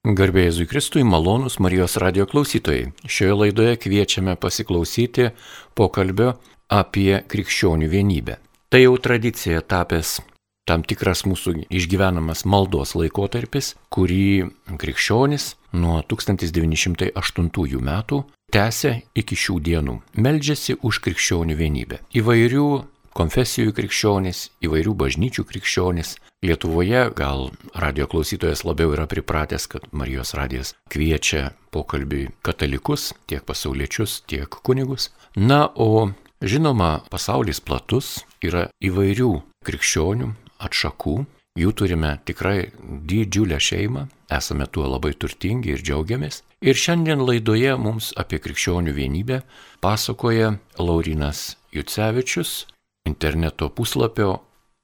Garbėjai Jėzui Kristui, malonus Marijos radio klausytojai. Šioje laidoje kviečiame pasiklausyti pokalbio apie krikščionių vienybę. Tai jau tradicija tapęs tam tikras mūsų išgyvenamas maldos laikotarpis, kurį krikščionis nuo 1908 metų tęsia iki šių dienų. Meldžiasi už krikščionių vienybę. Įvairių konfesijų krikščionys, įvairių bažnyčių krikščionys. Lietuvoje gal radio klausytojas labiau yra pripratęs, kad Marijos radijas kviečia pokalbiui katalikus, tiek pasauliečius, tiek kunigus. Na, o žinoma, pasaulis platus, yra įvairių krikščionių atšakų, jų turime tikrai didžiulę šeimą, esame tuo labai turtingi ir džiaugiamės. Ir šiandien laidoje mums apie krikščionių vienybę pasakoja Laurinas Jucevičius, interneto puslapio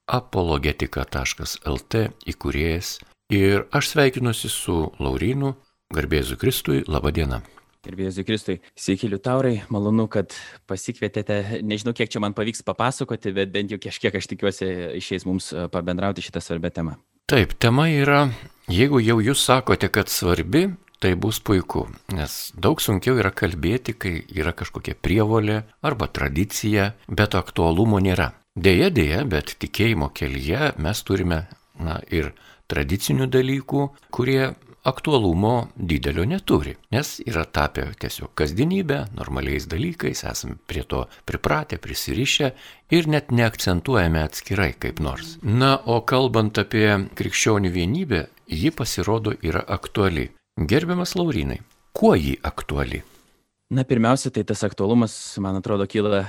apologetika.lt įkūrėjas. Ir aš sveikinuosi su Laurinu, garbėzu Kristui, laba diena. Gerbėjai Kristui, sveiki Liutaurai, malonu, kad pasikvietėte, nežinau, kiek čia man pavyks papasakoti, bet bent jau kažkiek aš tikiuosi išeis mums e, pabendrauti šitą svarbę temą. Taip, tema yra, jeigu jau jūs sakote, kad svarbi, tai bus puiku, nes daug sunkiau yra kalbėti, kai yra kažkokia prievolė arba tradicija, bet aktualumo nėra. Deja, deja, bet tikėjimo kelyje mes turime na, ir tradicinių dalykų, kurie aktualumo didelio neturi, nes yra tapę tiesiog kasdienybę, normaliais dalykais, esame prie to pripratę, prisirišę ir net neakcentuojame atskirai kaip nors. Na, o kalbant apie krikščionių vienybę, ji pasirodo yra aktuali. Gerbiamas Laurinai, kuo ji aktuali? Na, pirmiausia, tai tas aktualumas, man atrodo, kyla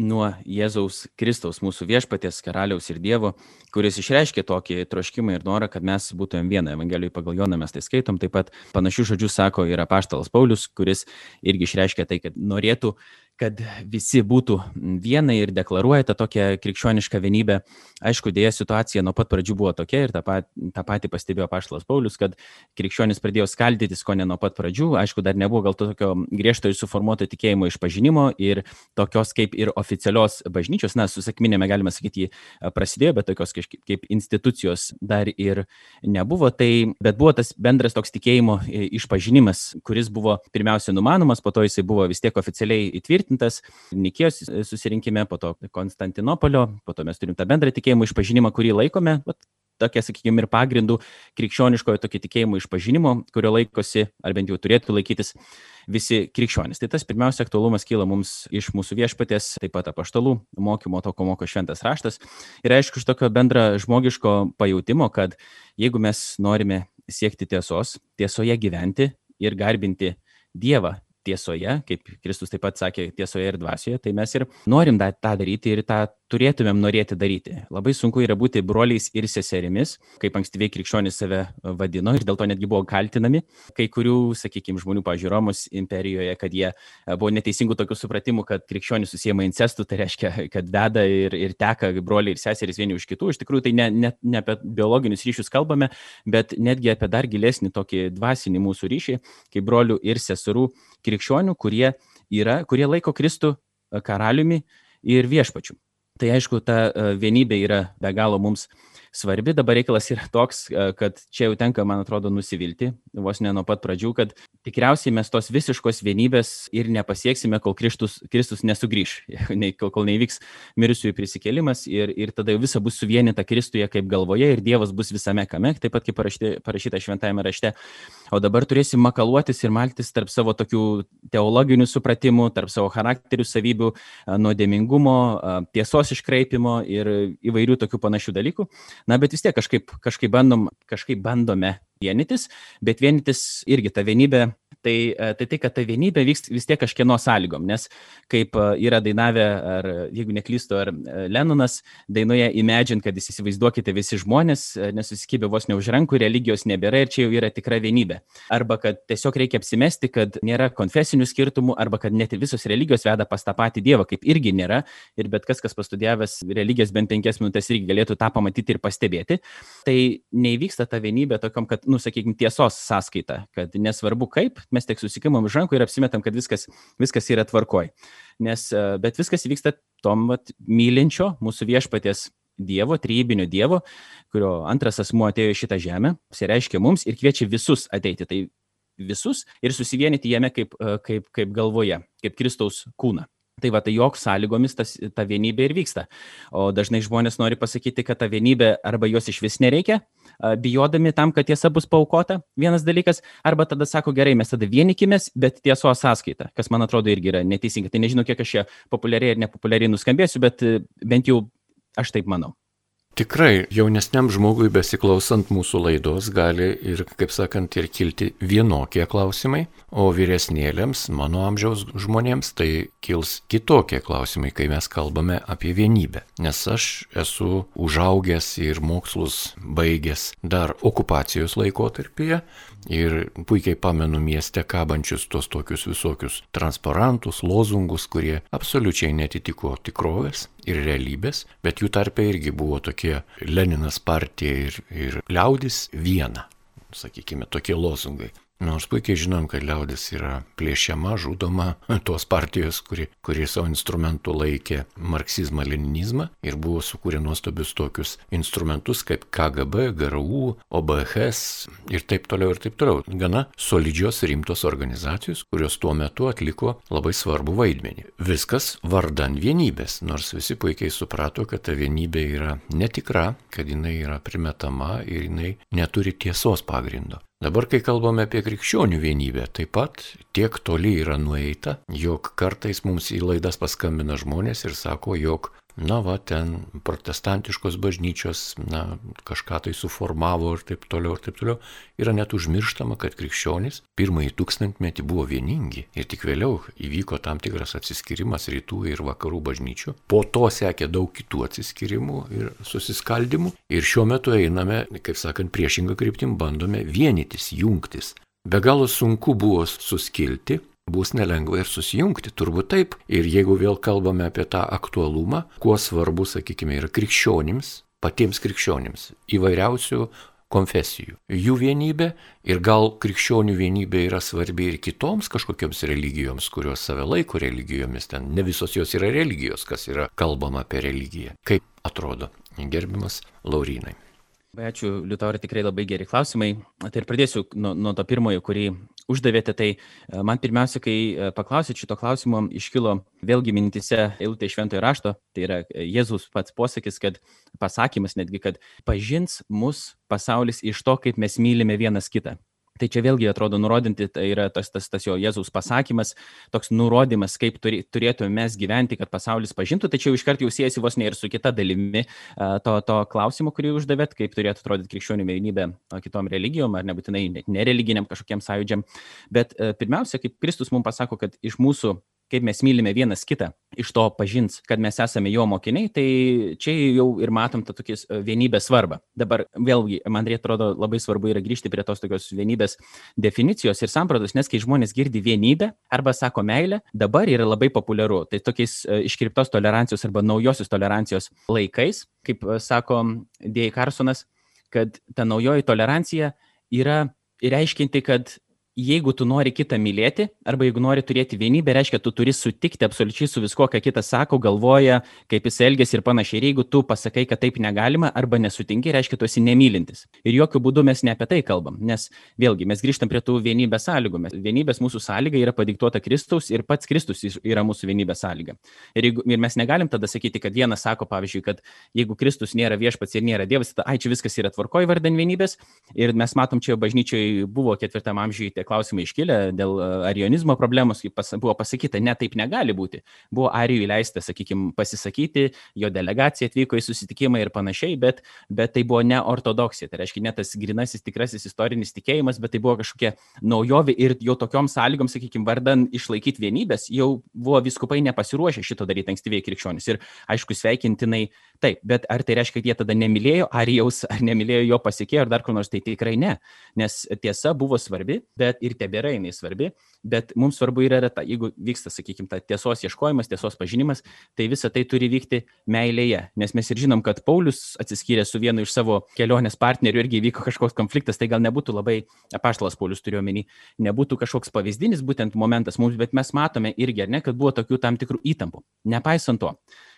nuo Jėzaus Kristaus, mūsų viešpaties, karaliaus ir Dievo, kuris išreiškė tokį troškimą ir norą, kad mes būtumėm viena. Evangelijoje pagal Joną mes tai skaitom, taip pat panašių žodžių sako ir apaštalas Paulius, kuris irgi išreiškė tai, kad norėtų kad visi būtų viena ir deklaruoja tą tokią krikščionišką vienybę. Aišku, dėja situacija nuo pat pradžių buvo tokia ir tą, pat, tą patį pastebėjo Paštas Paulius, kad krikščionis pradėjo skaldytis ko ne nuo pat pradžių. Aišku, dar nebuvo gal to tokio griežto ir suformuoto tikėjimo išpažinimo ir tokios kaip ir oficialios bažnyčios, na, su sakminėme galima sakyti, prasidėjo, bet tokios kaip institucijos dar ir nebuvo. Tai, bet buvo tas bendras toks tikėjimo išpažinimas, kuris buvo pirmiausia numanomas, po to jisai buvo vis tiek oficialiai įtvirtintas patvirtintas Nikijos susirinkime, po to Konstantinopolio, po to mes turim tą bendrą tikėjimo išpažinimą, kurį laikome, vat, tokia, sakykime, ir pagrindų krikščioniškojo tokio tikėjimo išpažinimo, kurio laikosi, ar bent jau turėtų laikytis visi krikščionys. Tai tas pirmiausia aktualumas kyla mums iš mūsų viešpatės, taip pat apaštalų mokymo, to, ko moko šventas raštas. Ir aišku, iš tokio bendra žmogiško pajūtimo, kad jeigu mes norime siekti tiesos, tiesoje gyventi ir garbinti Dievą tiesoje, kaip Kristus taip pat sakė, tiesoje ir dvasioje, tai mes ir norim tą daryti ir tą turėtumėm norėti daryti. Labai sunku yra būti broliais ir seserimis, kaip ankstyviai krikščionys save vadino ir dėl to netgi buvo kaltinami kai kurių, sakykime, žmonių, pažiūrėjau, Romos imperijoje, kad jie e, buvo neteisingų tokių supratimų, kad krikščionys susijęma incestų, tai reiškia, kad veda ir, ir teka broliai ir seserys vieni už kitų. Iš tikrųjų, tai ne, ne, ne apie biologinius ryšius kalbame, bet netgi apie dar gilesnį tokį dvasinį mūsų ryšį, kaip brolių ir seserų krikščionių, kurie, yra, kurie laiko Kristų e, karaliumi ir viešpačiu. Tai aišku, ta e, vienybė yra be galo mums svarbi. Dabar reikalas yra toks, e, kad čia jau tenka, man atrodo, nusivilti, vos ne nuo pat pradžių, kad tikriausiai mes tos visiškos vienybės ir nepasieksime, kol Kristus, Kristus nesugrįž, kol, kol neįvyks mirusiųjų prisikėlimas ir, ir tada visa bus suvienita Kristuje kaip galvoje ir Dievas bus visame kame, taip pat kaip parašyta, parašyta šventajame rašte. O dabar turėsim makaluotis ir maltis tarp savo tokių teologinių supratimų, tarp savo charakterių savybių, nuodėmingumo, tiesos iškraipimo ir įvairių tokių panašių dalykų. Na, bet vis tiek kažkaip, kažkaip, bandom, kažkaip bandome vienytis, bet vienytis irgi ta vienybė tai, e, tai tai, kad ta vienybė vyks vis tiek kažkieno sąlygom, nes kaip e, yra dainavę, ar jeigu neklystu, ar e, Lenonas dainoje Imagine, kad įsivaizduokite visi žmonės, nesusikibę vos ne už rankų, religijos nebėra ir čia jau yra tikra vienybė. Arba kad tiesiog reikia apsimesti, kad nėra konfesinių skirtumų, arba kad net visos religijos veda pas tą patį Dievą, kaip irgi nėra. Ir bet kas, kas pastudijavęs religijas bent penkias minutės irgi galėtų tą pamatyti ir pastebėti. Tai neįvyksta ta vienybė tokiam, kad, nu, sakykime, tiesos sąskaita, kad nesvarbu kaip, mes tik susikimam už rankų ir apsimetam, kad viskas, viskas yra tvarkoj. Nes, e, bet viskas vyksta tom vat, mylinčio mūsų viešpaties Dievo, trybinio Dievo, kurio antras asmuo atėjo į šitą žemę, pasireiškia mums ir kviečia visus ateiti. Tai visus ir susivienyti jame kaip, e, kaip, kaip galvoje, kaip Kristaus kūną. Tai va, tai jok sąlygomis tas, ta vienybė ir vyksta. O dažnai žmonės nori pasakyti, kad ta vienybė arba jos iš vis nereikia, bijodami tam, kad tiesa bus paukota, vienas dalykas, arba tada sako, gerai, mes tada vienikimės, bet tiesos sąskaita, kas man atrodo irgi yra neteisinga. Tai nežinau, kiek aš čia populiariai ir nepopuliariai nuskambėsiu, bet e, bent jau aš taip manau. Tikrai jaunesniam žmogui besiklausant mūsų laidos gali ir, kaip sakant, ir kilti vienokie klausimai, o vyresnėlėms, mano amžiaus žmonėms, tai kils kitokie klausimai, kai mes kalbame apie vienybę. Nes aš esu užaugęs ir mokslus baigęs dar okupacijos laikotarpyje ir puikiai pamenu mieste kabančius tos tokius visokius transparantus, lozungus, kurie absoliučiai netitiko tikrovės ir realybės, bet jų tarpe irgi buvo tokie Leninas partija ir, ir liaudis viena, sakykime, tokie lozungai. Nors puikiai žinom, kad liaudis yra plėšiama, žudoma tos partijos, kuri, kuri savo instrumentų laikė marksizmą, leninizmą ir buvo sukūrę nuostabius tokius instrumentus kaip KGB, GRU, OBHS ir taip toliau ir taip toliau. Gana solidžios rimtos organizacijos, kurios tuo metu atliko labai svarbu vaidmenį. Viskas vardan vienybės, nors visi puikiai suprato, kad ta vienybė yra netikra, kad jinai yra primetama ir jinai neturi tiesos pagrindo. Dabar, kai kalbame apie krikščionių vienybę, taip pat tiek toli yra nueita, jog kartais mums į laidas paskambina žmonės ir sako, jog na va, ten protestantiškos bažnyčios, na, kažką tai suformavo ir taip toliau, ir taip toliau. Yra net užmirštama, kad krikščionys pirmąjį tūkstantmetį buvo vieningi ir tik vėliau įvyko tam tikras atsiskirimas rytų ir vakarų bažnyčių. Po to sekė daug kitų atsiskirimų ir susiskaldimų. Ir šiuo metu einame, kaip sakant, priešingą kryptim, bandome vienytis, jungtis. Be galo sunku buvo suskilti, bus nelengva ir susijungti, turbūt taip. Ir jeigu vėl kalbame apie tą aktualumą, kuo svarbu, sakykime, yra krikščionims, patiems krikščionims, įvairiausių konfesijų. Jų vienybė ir gal krikščionių vienybė yra svarbi ir kitoms kažkokiams religijoms, kurios save laiko religijomis, ten ne visos jos yra religijos, kas yra kalbama apie religiją. Kaip atrodo, gerbimas Laurinai. Ačiū, Liutaurai, tikrai labai geri klausimai. Tai ir pradėsiu nuo, nuo to pirmojo, kurį uždavėte. Tai e, man pirmiausia, kai e, paklausėt šito klausimo, iškilo vėlgi mintise eilutė šventojo rašto, tai yra e, Jėzus pats posakis, kad pasakymas netgi, kad pažins mus pasaulis iš to, kaip mes mylime vienas kitą. Tai čia vėlgi atrodo nurodinti, tai yra tas, tas, tas jo Jėzaus pasakymas, toks nurodymas, kaip turėtume mes gyventi, kad pasaulis pažintų, tačiau iškart jau siejasi vos ne ir su kita dalimi to, to klausimo, kurį uždavėt, kaip turėtų atrodyti krikščionių vienybė kitom religijom, ar nebūtinai nereliginiam kažkokiem sąjūdžiam. Bet pirmiausia, kaip Kristus mums pasako, kad iš mūsų kaip mes mylime vienas kitą, iš to pažins, kad mes esame jo mokiniai, tai čia jau ir matom tą tokį e, vienybės svarbą. Dabar vėlgi, man atrodo, labai svarbu yra grįžti prie tos tokios vienybės definicijos ir sampratos, nes kai žmonės girdi vienybę arba sako meilę, dabar yra labai populiaru. Tai tokiais e, iškreiptos tolerancijos arba naujosios tolerancijos laikais, kaip e, sako Dėjai Karsonas, kad ta naujoji tolerancija yra reiškinti, kad jeigu tu nori kitą mylėti, arba jeigu nori turėti vienybę, reiškia, tu turi sutikti absoliučiai su viskuo, ką kitas sako, galvoja, kaip jis elgesi ir panašiai. Ir jeigu tu pasakai, kad taip negalima, arba nesutinki, reiškia, tu esi nemylintis. Ir jokių būdų mes ne apie tai kalbam, nes vėlgi mes grįžtam prie tų vienybės sąlygų. Vienybės mūsų sąlyga yra padiktuota Kristaus ir pats Kristus yra mūsų vienybės sąlyga. Ir, jeigu, ir mes negalim tada sakyti, kad vienas sako, pavyzdžiui, kad jeigu Kristus nėra viešpats ir nėra Dievas, tada, ai, čia viskas yra tvarkoje vardan vienybės. Ir mes matom, čia bažnyčioje buvo ketvirtam amžiuje klausimai iškilę dėl e, arionizmo problemos, kaip pas, buvo pasakyta, ne taip negali būti. Buvo arijų leista, sakykime, pasisakyti, jo delegacija atvyko į susitikimą ir panašiai, bet, bet tai buvo ne ortodoksija, tai reiškia ne tas grinasis tikrasis istorinis tikėjimas, bet tai buvo kažkokia naujovė ir jau tokiom sąlygom, sakykime, vardan išlaikyti vienybės, jau buvo viskupai nepasiruošę šito daryti ankstyviai krikščionis. Ir aišku, sveikintinai taip, bet ar tai reiškia, kad jie tada nemylėjo arijaus, ar nemylėjo jo pasiekėjo, ar dar kur nors, tai tikrai ne. Nes tiesa buvo svarbi, bet bet ir tebėra jinai svarbi, bet mums svarbu yra ta, jeigu vyksta, sakykime, ta tiesos ieškojimas, tiesos pažinimas, tai visa tai turi vykti meilėje, nes mes ir žinom, kad Paulius atsiskyrė su vienu iš savo kelionės partnerių irgi vyko kažkoks konfliktas, tai gal nebūtų labai, apaštalas Paulius turiu omeny, nebūtų kažkoks pavyzdinis būtent momentas mums, bet mes matome irgi, ar ne, kad buvo tokių tam tikrų įtampų. Nepaisant to,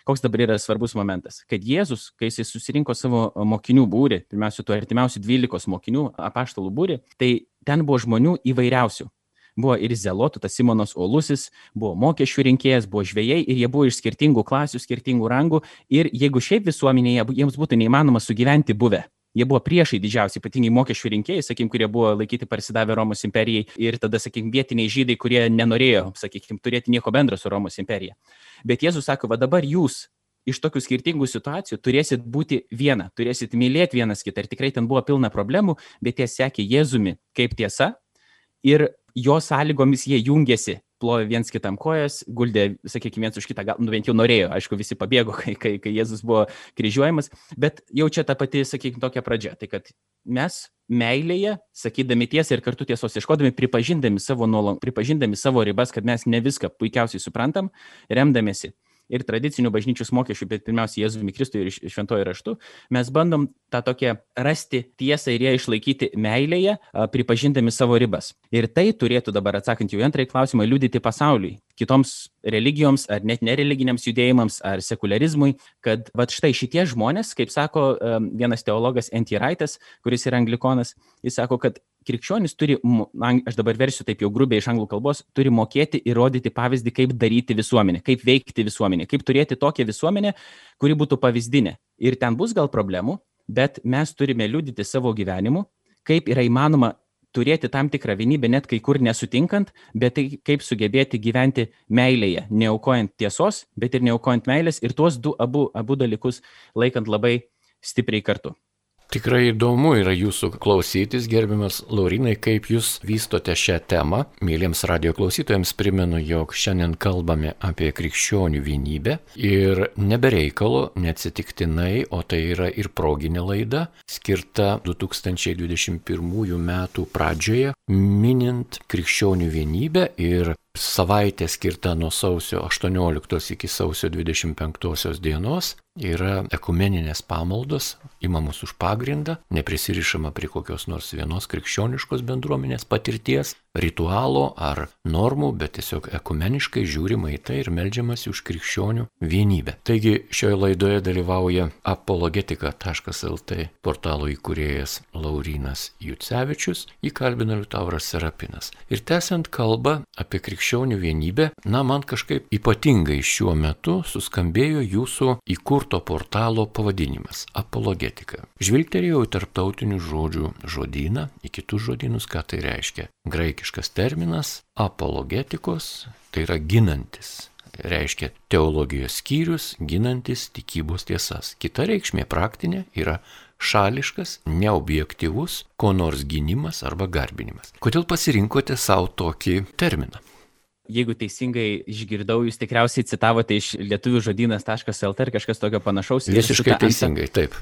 koks dabar yra svarbus momentas, kad Jėzus, kai jisai susirinko savo mokinių būrį, pirmiausia, tų artimiausių 12 mokinių, apaštalų būrį, tai ten buvo žmonių įvairiausių. Buvo ir zelotų, tas Simonas Olusis, buvo mokesčių rinkėjas, buvo žvėjai ir jie buvo iš skirtingų klasių, skirtingų rangų ir jeigu šiaip visuomenėje jiems būtų neįmanoma sugyventi buvę, jie buvo priešai didžiausiai, ypatingai mokesčių rinkėjai, sakykim, kurie buvo laikyti parsidavę Romos imperijai ir tada, sakykim, vietiniai žydai, kurie nenorėjo, sakykim, turėti nieko bendro su Romos imperija. Bet Jėzus sako, va dabar jūs iš tokių skirtingų situacijų turėsit būti viena, turėsit mylėti vienas kitą. Ir tikrai ten buvo pilna problemų, bet jie sekė Jėzumi kaip tiesa ir jo sąlygomis jie jungėsi plovė viens kitam kojas, guldė, sakykime, viens už kitą, gal, nu bent jau norėjo, aišku, visi pabėgo, kai, kai, kai Jėzus buvo kryžiuojamas, bet jau čia ta pati, sakykime, tokia pradžia. Tai kad mes meilėje, sakydami tiesą ir kartu tiesos ieškodami, pripažindami savo, nuolon, pripažindami savo ribas, kad mes ne viską puikiausiai suprantam, remdamėsi ir tradicinių bažnyčios mokesčių, bet pirmiausia Jėzumi Kristui ir šventojo raštu, mes bandom tą tokią rasti tiesą ir ją išlaikyti meilėje, pripažindami savo ribas. Ir tai turėtų dabar atsakant jau antrąjį klausimą, liudyti pasauliui, kitoms religijoms ar net nereliginiams judėjimams ar sekularizmui, kad va štai šitie žmonės, kaip sako vienas teologas Entiraitas, kuris yra anglikonas, jis sako, kad krikščionis turi, aš dabar versiu taip jau grubiai iš anglų kalbos, turi mokėti įrodyti pavyzdį, kaip daryti visuomenę, kaip veikti visuomenę, kaip turėti tokią visuomenę, kuri būtų pavyzdinė. Ir ten bus gal problemų, bet mes turime liudyti savo gyvenimu, kaip yra įmanoma turėti tam tikrą vienybę, net kai kur nesutinkant, bet tai kaip sugebėti gyventi meilėje, neaukojant tiesos, bet ir neaukojant meilės ir tuos du abu, abu dalykus laikant labai stipriai kartu. Tikrai įdomu yra jūsų klausytis, gerbiamas Laurinai, kaip jūs vystote šią temą. Mėlyms radio klausytojams primenu, jog šiandien kalbame apie krikščionių vienybę ir nebereikalo, neatsitiktinai, o tai yra ir proginė laida, skirta 2021 m. pradžioje, minint krikščionių vienybę ir savaitė skirta nuo sausio 18 iki sausio 25 dienos yra ekumeninės pamaldos, imamos už pagrindą, neprisirišama prie kokios nors vienos krikščioniškos bendruomenės patirties, ritualo ar normų, bet tiesiog ekumeniškai žiūrima į tai ir melžiamasi už krikščionių vienybę. Taigi šioje laidoje dalyvauja apologetika.lt portalo įkūrėjas Laurinas Jucevičius, įkalbina Liutauras Serapinas. Ir tęsiant kalbą apie krikščionių vienybę, na man kažkaip ypatingai šiuo metu suskambėjo jūsų įkurto portalo pavadinimas - apologetika. Žvilgterėjau į tarptautinių žodžių žodyną, į kitus žodynus, ką tai reiškia. Graikiškai graikiškas terminas apologetikos, tai yra ginantis. Reiškia teologijos skyrius, ginantis tikybos tiesas. Kita reikšmė praktinė yra šališkas, neobjektivus, ko nors gynimas arba garbinimas. Kodėl pasirinkote savo tokį terminą? Jeigu teisingai išgirdau, jūs tikriausiai citavote iš lietuvių žodynas.lt ar kažkas tokio panašaus. Visiškai teisingai, taip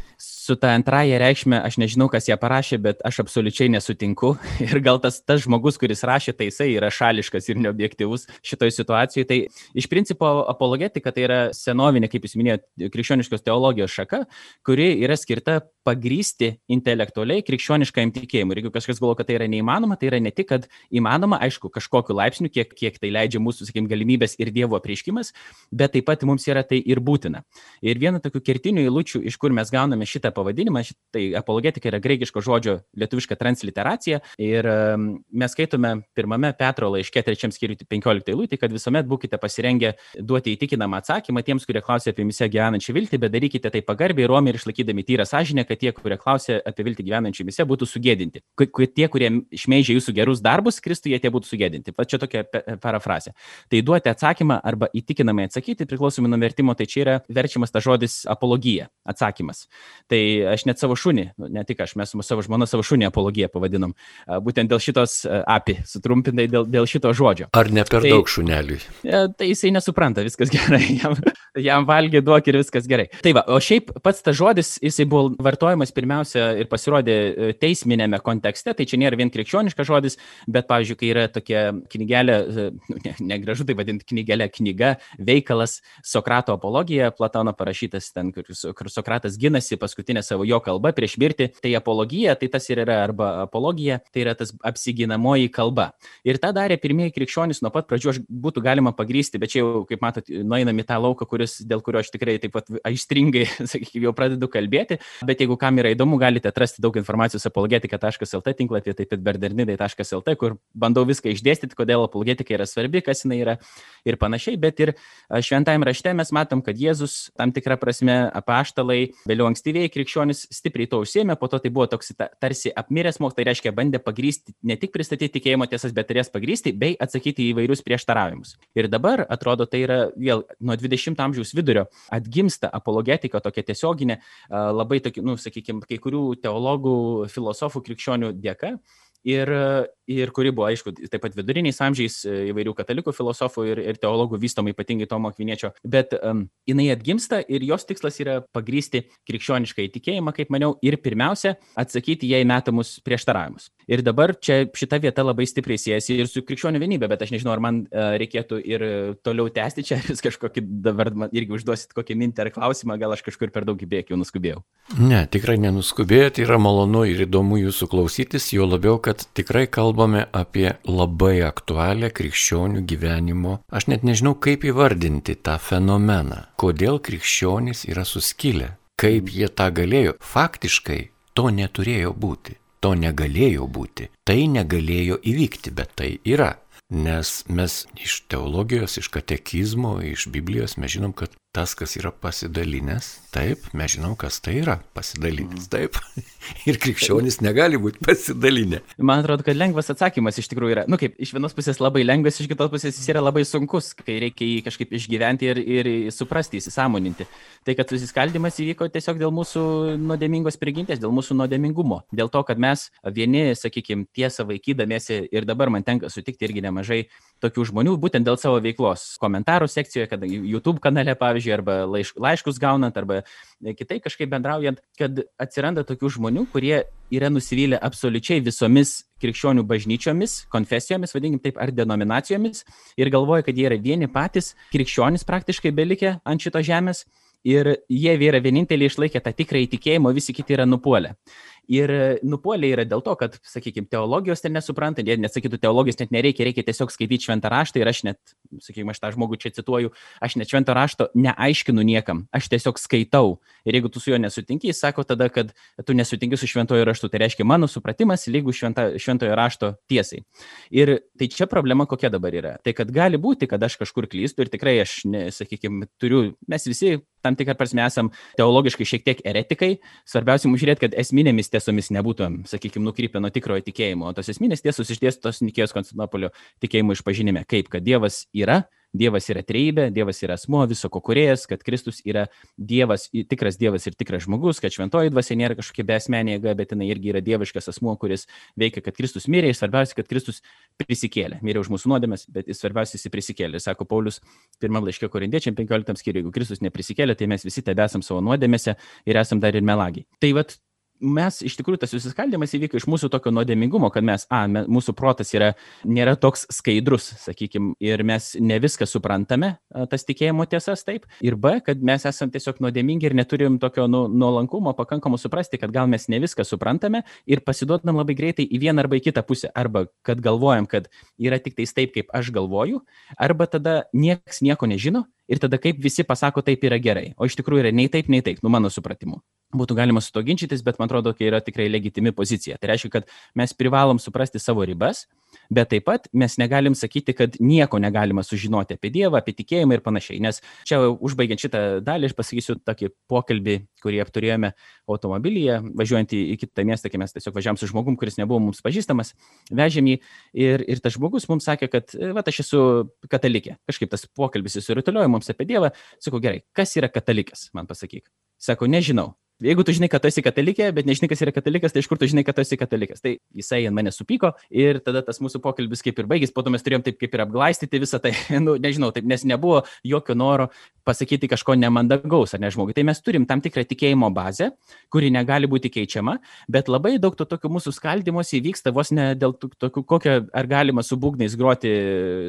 su ta antraja reikšmė, aš nežinau, kas ją parašė, bet aš absoliučiai nesutinku. Ir gal tas, tas žmogus, kuris rašė, tai jisai yra šališkas ir neobjektivus šitoje situacijoje. Tai iš principo apologetika tai yra senovinė, kaip jūs minėjote, krikščioniškos teologijos šaka, kuri yra skirta pagrysti intelektualiai krikščioniškajam tikėjimui. Ir jeigu kažkas galvo, kad tai yra neįmanoma, tai yra ne tik, kad įmanoma, aišku, kažkokiu laipsniu, kiek, kiek tai leidžia mūsų, sakykime, galimybės ir Dievo prieškimas, bet taip pat mums yra tai ir būtina. Ir viena tokių kertinių eilučių, iš kur mes gauname šitą pavadinimą, tai apologetika yra greikiško žodžio lietuviška transliteracija ir mes skaitome pirmame Petro laiške trečiam skyriui 15 eilutį, kad visuomet būkite pasirengę duoti įtikinamą atsakymą tiems, kurie klausia apie mise gyvenančią viltį, bet darykite tai pagarbiai, romiai ir išlaikydami tyrą sąžinę, kad tie, kurie klausia apie viltį gyvenančią mise, būtų sugėdinti. Tie, kurie šmeižia jūsų gerus darbus, Kristuje, tie būtų sugėdinti. Va čia tokia parafrazė. Tai duoti atsakymą arba įtikinamai atsakyti, priklausomai nuo vertimo, tai čia yra verčiamas ta žodis apologija, atsakymas. Tai aš net savo šunį, nu, ne tik aš, mes su savo žmona savo šunį apologiją pavadinom, būtent dėl šitos api, sutrumpintai dėl, dėl šito žodžio. Ar ne per tai, daug šuneliui? Tai jisai nesupranta, viskas gerai, jam, jam valgė duok ir viskas gerai. Tai va, o šiaip pats tas žodis, jisai buvo vartojamas vartojamas pirmiausia ir pasirodė e, teisminėme kontekste, tai čia nėra vien krikščioniškas žodis, bet, pavyzdžiui, kai yra tokia knygelė, e, nu, ne, negražu tai vadinti knygelė, knyga, veikalas Sokrato apologija, Platono parašytas ten, kur, kur Sokratas ginasi paskutinę savo jo kalbą prieš mirtį, tai apologija, tai tas ir yra arba apologija, tai yra tas apsiginamoji kalba. Ir tą darė pirmieji krikščionys nuo pat pradžių, aš būtų galima pagrysti, bet čia jau, kaip matot, nueinam į tą lauką, kuris, dėl kurio aš tikrai taip pat aistringai, sakykime, jau pradedu kalbėti, bet jeigu kam yra įdomu, galite atrasti daug informacijos apologetika.lt tinklapyje, taip pat bernardinai.lt, kur bandau viską išdėstyti, kodėl apologetika yra svarbi, kas jinai yra ir panašiai, bet ir šventajame rašte mes matom, kad Jėzus tam tikrą prasme apaštalai, vėliau ankstyviai krikščionis stipriai to užsėmė, po to tai buvo toks tarsi apmiręs mokslas, tai reiškia bandė pagrysti, ne tik pristatyti tikėjimo tiesas, bet ir jas pagrysti bei atsakyti į įvairius prieštaravimus. Ir dabar, atrodo, tai yra vėl nuo 20 amžiaus vidurio atgimsta apologetika tokia tiesioginė, labai tokia, nu, sakykime, kai kurių teologų, filosofų, krikščionių dėka. Ir ir kuri buvo, aišku, taip pat viduriniais amžiais įvairių katalikų filosofų ir, ir teologų vystoma, ypatingai Tomo Akviniečio, bet um, jinai atgimsta ir jos tikslas yra pagrysti krikščionišką įtikėjimą, kaip maniau, ir pirmiausia, atsakyti jai metamus prieštaravimus. Ir dabar čia šita vieta labai stipriai siejasi ir su krikščionių vienybė, bet aš nežinau, ar man uh, reikėtų ir toliau tęsti čia, ar jūs kažkokį dabar irgi užduosit kokį mintį ar klausimą, gal aš kažkur per daug įbėgiau, nuskubėjau. Ne, tikrai nenuskubėjote, yra malonu ir įdomu jūsų klausytis, jo labiau, kad tikrai kalbame apie labai aktualią krikščionių gyvenimo, aš net nežinau kaip įvardinti tą fenomeną, kodėl krikščionys yra suskilę, kaip jie tą galėjo. Faktiškai to neturėjo būti, to negalėjo būti, tai negalėjo įvykti, bet tai yra. Nes mes iš teologijos, iš katekizmo, iš Biblijos mes žinom, kad tas, kas yra pasidalinęs, taip, mes žinom, kas tai yra pasidalinęs, taip. Ir krikščionis negali būti pasidalinę. Man atrodo, kad lengvas atsakymas iš tikrųjų yra, nu kaip, iš vienos pusės labai lengvas, iš kitos pusės jis yra labai sunkus, kai reikia jį kažkaip išgyventi ir, ir suprasti, įsisamoninti. Tai, kad susiskaldimas įvyko tiesiog dėl mūsų nuodėmingos prigimties, dėl mūsų nuodėmingumo. Dėl to, kad mes vieni, sakykime, tiesą vaikydamėsi ir dabar man tenka sutikti irgi nemažai tokių žmonių, būtent dėl savo veiklos. Komentarų sekcijoje, kad YouTube kanale, pavyzdžiui, pavyzdžiui, arba laiš, laiškus gaunant, arba kitai kažkaip bendraujant, kad atsiranda tokių žmonių, kurie yra nusivylę absoliučiai visomis krikščionių bažnyčiomis, konfesijomis, vadinkim taip, ar denominacijomis ir galvoja, kad jie yra vieni patys krikščionys praktiškai belikę ant šito žemės ir jie yra vieninteliai išlaikę tą tikrą įtikėjimą, visi kiti yra nupuolę. Ir nupuolė yra dėl to, kad, sakykime, teologijos ten nesupranta, jie nesakytų, teologijos net nereikia, reikia tiesiog skaityti šventą raštą ir aš net, sakykime, aš tą žmogų čia cituoju, aš net šventą rašto neaiškinu niekam, aš tiesiog skaitau. Ir jeigu tu su juo nesutinki, jis sako tada, kad tu nesutinki su šventojo raštu, tai reiškia mano supratimas lygu šventa, šventojo rašto tiesai. Ir tai čia problema kokia dabar yra. Tai kad gali būti, kad aš kažkur klystu ir tikrai aš, ne, sakykime, turiu, mes visi tam tikrą prasme esam teologiškai šiek tiek eretikai, svarbiausia mums žiūrėti, kad esminėmis tiesomis nebūtumėm, sakykime, nukrypę nuo tikrojo tikėjimo. O tos esminės tiesos išdėstos Nikėjos Konstantinopolio tikėjimo išpažinime, kaip kad Dievas yra, Dievas yra treibė, Dievas yra asmo, viso ko kuriejas, kad Kristus yra Dievas, tikras Dievas ir tikras žmogus, kad šventoji dvasia nėra kažkokia besmenė jėga, bet jinai irgi yra dieviškas asmo, kuris veikia, kad Kristus mirė ir svarbiausia, kad Kristus prisikėlė. Mirė už mūsų nuodėmės, bet svarbiausia, jis prisikėlė. Sako Paulius pirmam laiškė korindiečiam 15 skyriui, jeigu Kristus neprisikėlė, tai mes visi tebesam savo nuodėmėse ir esam dar ir melagiai. Tai vad mes iš tikrųjų tas susiskaldimas įvyko iš mūsų tokio nuodėmingumo, kad mes, a, me, mūsų protas yra, nėra toks skaidrus, sakykime, ir mes ne viską suprantame, a, tas tikėjimo tiesas taip, ir b, kad mes esame tiesiog nuodėmingi ir neturim tokio nu, nuolankumo pakankamo suprasti, kad gal mes ne viską suprantame ir pasiduodam labai greitai į vieną arba į kitą pusę, arba kad galvojam, kad yra tik tais taip, kaip aš galvoju, arba tada niekas nieko nežino ir tada kaip visi pasako taip yra gerai, o iš tikrųjų yra nei taip, nei taip, nu mano supratimu būtų galima su to ginčytis, bet man atrodo, tai yra tikrai legitimi pozicija. Tai reiškia, kad mes privalom suprasti savo ribas, bet taip pat mes negalim sakyti, kad nieko negalima sužinoti apie Dievą, apie tikėjimą ir panašiai. Nes čia užbaigiant šitą dalį, aš pasakysiu tokį pokalbį, kurį apturėjome automobilyje, važiuojant į, į kitą miestą, kai mes tiesiog važiavam su žmogum, kuris nebuvo mums pažįstamas, vežėm jį ir, ir tas žmogus mums sakė, kad, va, aš esu katalikė. Kažkaip tas pokalbis įsirutuliojo mums apie Dievą. Sakau, gerai, kas yra katalikas, man pasakyk. Sako, nežinau. Jeigu tu žinai, kad tu esi katalikė, bet nežinai, kas yra katalikas, tai iš kur tu žinai, kad tu esi katalikas. Tai jisai ant mane supyko ir tada tas mūsų pokalbis kaip ir baigės, po to mes turėjom taip kaip ir apglaistyti visą tai, nu, nežinau, taip, nes nebuvo jokio noro pasakyti kažko nemandagaus ar ne žmogui. Tai mes turim tam tikrą tikėjimo bazę, kuri negali būti keičiama, bet labai daug to tokių mūsų skaldimuose įvyksta vos ne dėl tokių, kokią ar galima su būgnais groti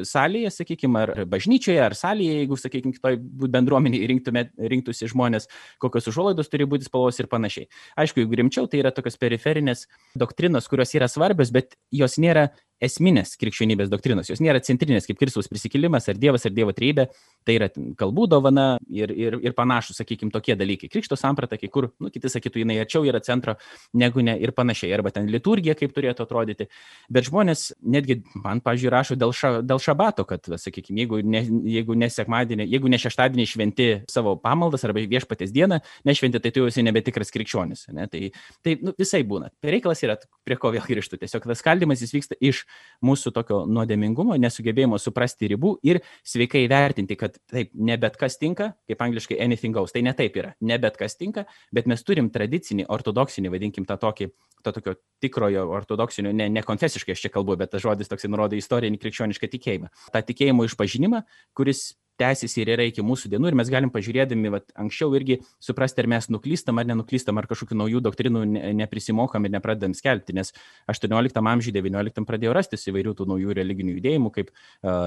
salėje, sakykime, ar bažnyčioje, ar salėje, jeigu, sakykime, kitoj bendruomeniai rinktųsi žmonės, kokios užuolaidos turi būti spalvos ir panašiai. Aišku, jeigu rimčiau, tai yra tokios periferinės doktrinos, kurios yra svarbios, bet jos nėra esminės krikščionybės doktrinos. Jos nėra centrinės kaip Kristaus prisikėlimas ar Dievas ar Dievo trybė, tai yra kalbų dovana ir, ir, ir panašus, sakykime, tokie dalykai. Krikšto samprata, kai kur, nu, kiti sakytų, jinai arčiau yra centro negu ne ir panašiai, arba ten liturgija, kaip turėtų atrodyti. Bet žmonės netgi man, pažiūrėjau, rašo dėl, ša, dėl šabato, kad, sakykime, jeigu ne, jeigu ne sekmadienį, jeigu ne šeštadienį šventi savo pamaldas arba viešpatės dieną, nešventi, tai tu jau esi nebetikras krikščionis. Ne? Tai, tai nu, visai būna. Reikalas yra, prie ko vėl grįžtu. Tiesiog tas skaldimas jis vyksta iš mūsų tokio nuodėmingumo, nesugebėjimo suprasti ribų ir sveikai vertinti, kad taip, ne bet kas tinka, kaip angliškai anything goes. Tai ne taip yra, ne bet kas tinka, bet mes turim tradicinį, ortodoksinį, vadinkim tą tokį, to tokio tikrojo ortodoksinio, ne, ne konfesiškai aš čia kalbu, bet tas žodis toksai nurodo istorinį krikščionišką tikėjimą. Ta tikėjimo išpažinimą, kuris tęsiasi ir yra iki mūsų dienų ir mes galim pažiūrėdami vat, anksčiau irgi suprasti, ar mes nuklystam ar nenuklystam, ar kažkokių naujų doktrinų neprisimokam ir nepradedam skelbti, nes 18 amžiuje, 19 pradėjo rastis įvairių tų naujų religinių judėjimų, kaip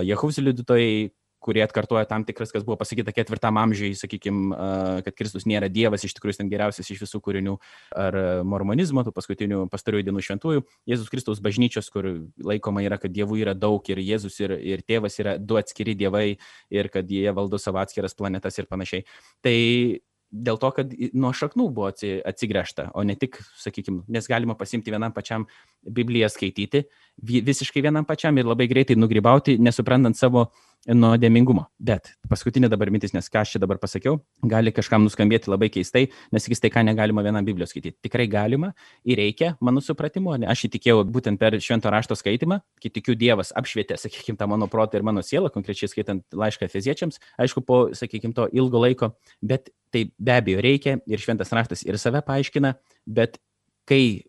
Jehovos liudytojai, kurie atkartoja tam tikras, kas buvo pasakyta ketvirtam amžiui, sakykime, kad Kristus nėra Dievas, iš tikrųjų ten geriausias iš visų kūrinių, ar mormonizmo, tų paskutinių pastarųjų dienų šventųjų, Jėzus Kristus bažnyčios, kur laikoma yra, kad dievų yra daug ir Jėzus ir, ir tėvas yra du atskiri dievai ir kad jie valdo savo atskiras planetas ir panašiai. Tai dėl to, kad nuo šaknų buvo atsigręžta, o ne tik, sakykime, nes galima pasimti vienam pačiam Bibliją skaityti, visiškai vienam pačiam ir labai greitai nugrybauti, nesuprantant savo nuodėmingumo. Bet paskutinė dabar mintis, nes ką aš čia dabar pasakiau, gali kažkam nuskambėti labai keistai, nes sakys tai, ką negalima vienam Biblijos skaityti. Tikrai galima ir reikia, mano supratimu, ne? aš įtikėjau būtent per švento rašto skaitimą, kai tikiu Dievas apšvietė, sakykime, tą mano protą ir mano sielą, konkrečiai skaitant laišką Efeziečiams, aišku, po, sakykime, to ilgo laiko, bet tai be abejo reikia ir šventas raštas ir save paaiškina, bet kai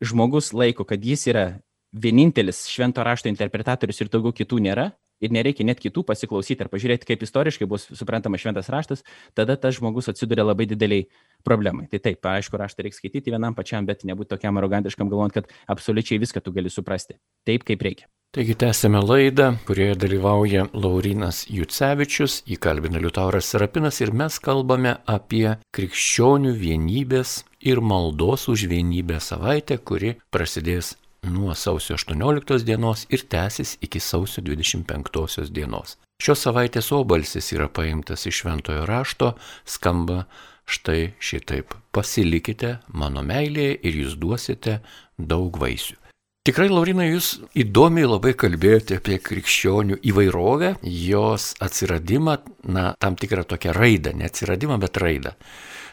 žmogus laiko, kad jis yra vienintelis švento rašto interpretatorius ir daugiau kitų nėra, ir nereikia net kitų pasiklausyti ar pažiūrėti, kaip istoriškai bus suprantamas šventas raštas, tada tas žmogus atsiduria labai dideliai problemai. Tai taip, aišku, raštą reikia skaityti vienam pačiam, bet nebūti tokiam arogantiškam galvojant, kad absoliučiai viską tu gali suprasti. Taip, kaip reikia. Taigi tęsėme laidą, kurioje dalyvauja Laurinas Jucevičius, įkalbina Liutauras Serapinas ir mes kalbame apie krikščionių vienybės ir maldos už vienybę savaitę, kuri prasidės nuo sausio 18 dienos ir tęsis iki sausio 25 dienos. Šios savaitės obalsis yra paimtas iš šventojo rašto, skamba štai šitaip. Pasilikite mano meilėje ir jūs duosite daug vaisių. Tikrai, Laurina, jūs įdomiai labai kalbėjote apie krikščionių įvairovę, jos atsiradimą, na, tam tikrą tokią raidą, ne atsiradimą, bet raidą.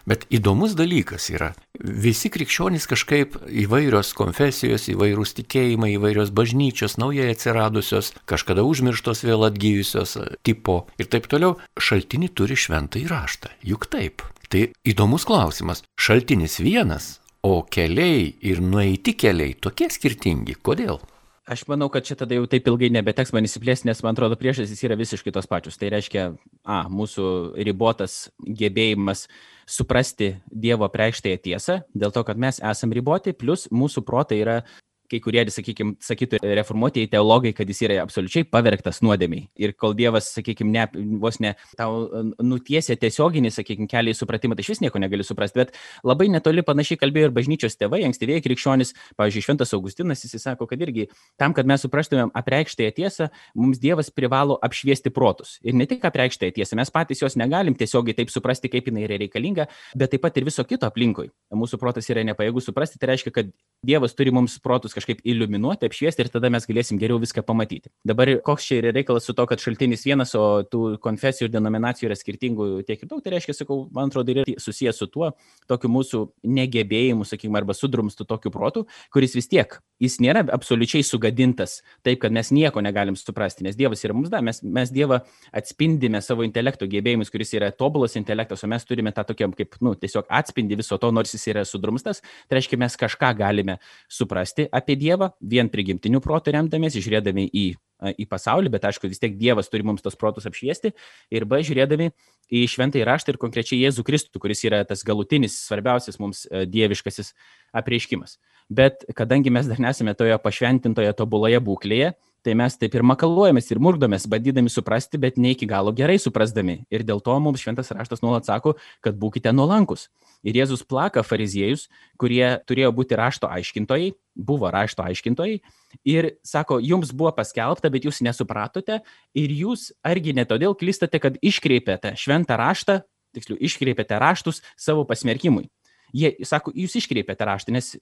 Bet įdomus dalykas yra, visi krikščionys kažkaip įvairios konfesijos, įvairūs tikėjimai, įvairios bažnyčios, naujai atsiradusios, kažkada užmirštos vėl atgyjusios tipo ir taip toliau, šaltinį turi šventą įraštą. Juk taip. Tai įdomus klausimas. Šaltinis vienas, o keliai ir nueiti keliai tokie skirtingi. Kodėl? Aš manau, kad čia tada jau taip ilgai nebeteks man įsiplėsti, nes man atrodo priežastys yra visiškai tos pačios. Tai reiškia, a, mūsų ribotas gebėjimas suprasti Dievo preikštąją tiesą, dėl to, kad mes esame riboti, plus mūsų protai yra kai kurie, sakykime, sakytų reformuotieji teologai, kad jis yra absoliučiai pavergtas nuodėmiai. Ir kol Dievas, sakykime, ne, vos ne tau nutiesia tiesioginį, sakykime, kelią į supratimą, tai iš vis nieko negali suprasti. Bet labai netoli panašiai kalbėjo ir bažnyčios tėvai, ankstyvieji krikščionys, pavyzdžiui, Šventas Augustinas, jis sako, kad irgi tam, kad mes suprastumėm apreikštąją tiesą, mums Dievas privalo apšviesti protus. Ir ne tik apreikštąją tiesą, mes patys jos negalim tiesiogiai taip suprasti, kaip jinai yra reikalinga, bet taip pat ir viso kito aplinkui. Mūsų protas yra nepajėgus suprasti, tai reiškia, kad Dievas turi mums protus kažkaip iliuminuoti, apšviesti ir tada mes galėsim geriau viską pamatyti. Dabar koks čia yra reikalas su to, kad šaltinis vienas, o tų konfesijų ir denominacijų yra skirtingų tiek ir daug, tai reiškia, sakau, man atrodo, yra susijęs su tuo, tokiu mūsų negebėjimu, sakykime, arba sudrumstu tokiu protu, kuris vis tiek, jis nėra absoliučiai sugadintas taip, kad mes nieko negalim suprasti, nes Dievas yra mums da, mes, mes Dievą atspindime savo intelekto gebėjimus, kuris yra tobulas intelektas, o mes turime tą tokią kaip, nu, tiesiog atspindi viso to, nors jis yra sudrumstas, tai reiškia, mes kažką galime suprasti apie Dievą, vien prigimtiniu protu remdamės, žiūrėdami į į pasaulį, bet aišku, vis tiek Dievas turi mums tos protus apšviesti. Ir B, žiūrėdami į šventąjį raštą ir konkrečiai Jėzų Kristų, kuris yra tas galutinis, svarbiausias mums dieviškasis apreiškimas. Bet kadangi mes dar nesame toje pašventintoje tobuloje būklėje, tai mes taip ir makaluojamės ir murkdomės, bandydami suprasti, bet ne iki galo gerai suprasdami. Ir dėl to mums šventas raštas nuolat sako, kad būkite nuolankus. Ir Jėzus plaka fariziejus, kurie turėjo būti rašto aiškintojai, buvo rašto aiškintojai, ir sako, jums buvo paskelbta, bet jūs nesupratote, ir jūs argi ne todėl klystate, kad iškreipėte šventą raštą, tiksliau, iškreipėte raštus savo pasmerkimui. Jie sako, jūs iškreipėte raštą, nes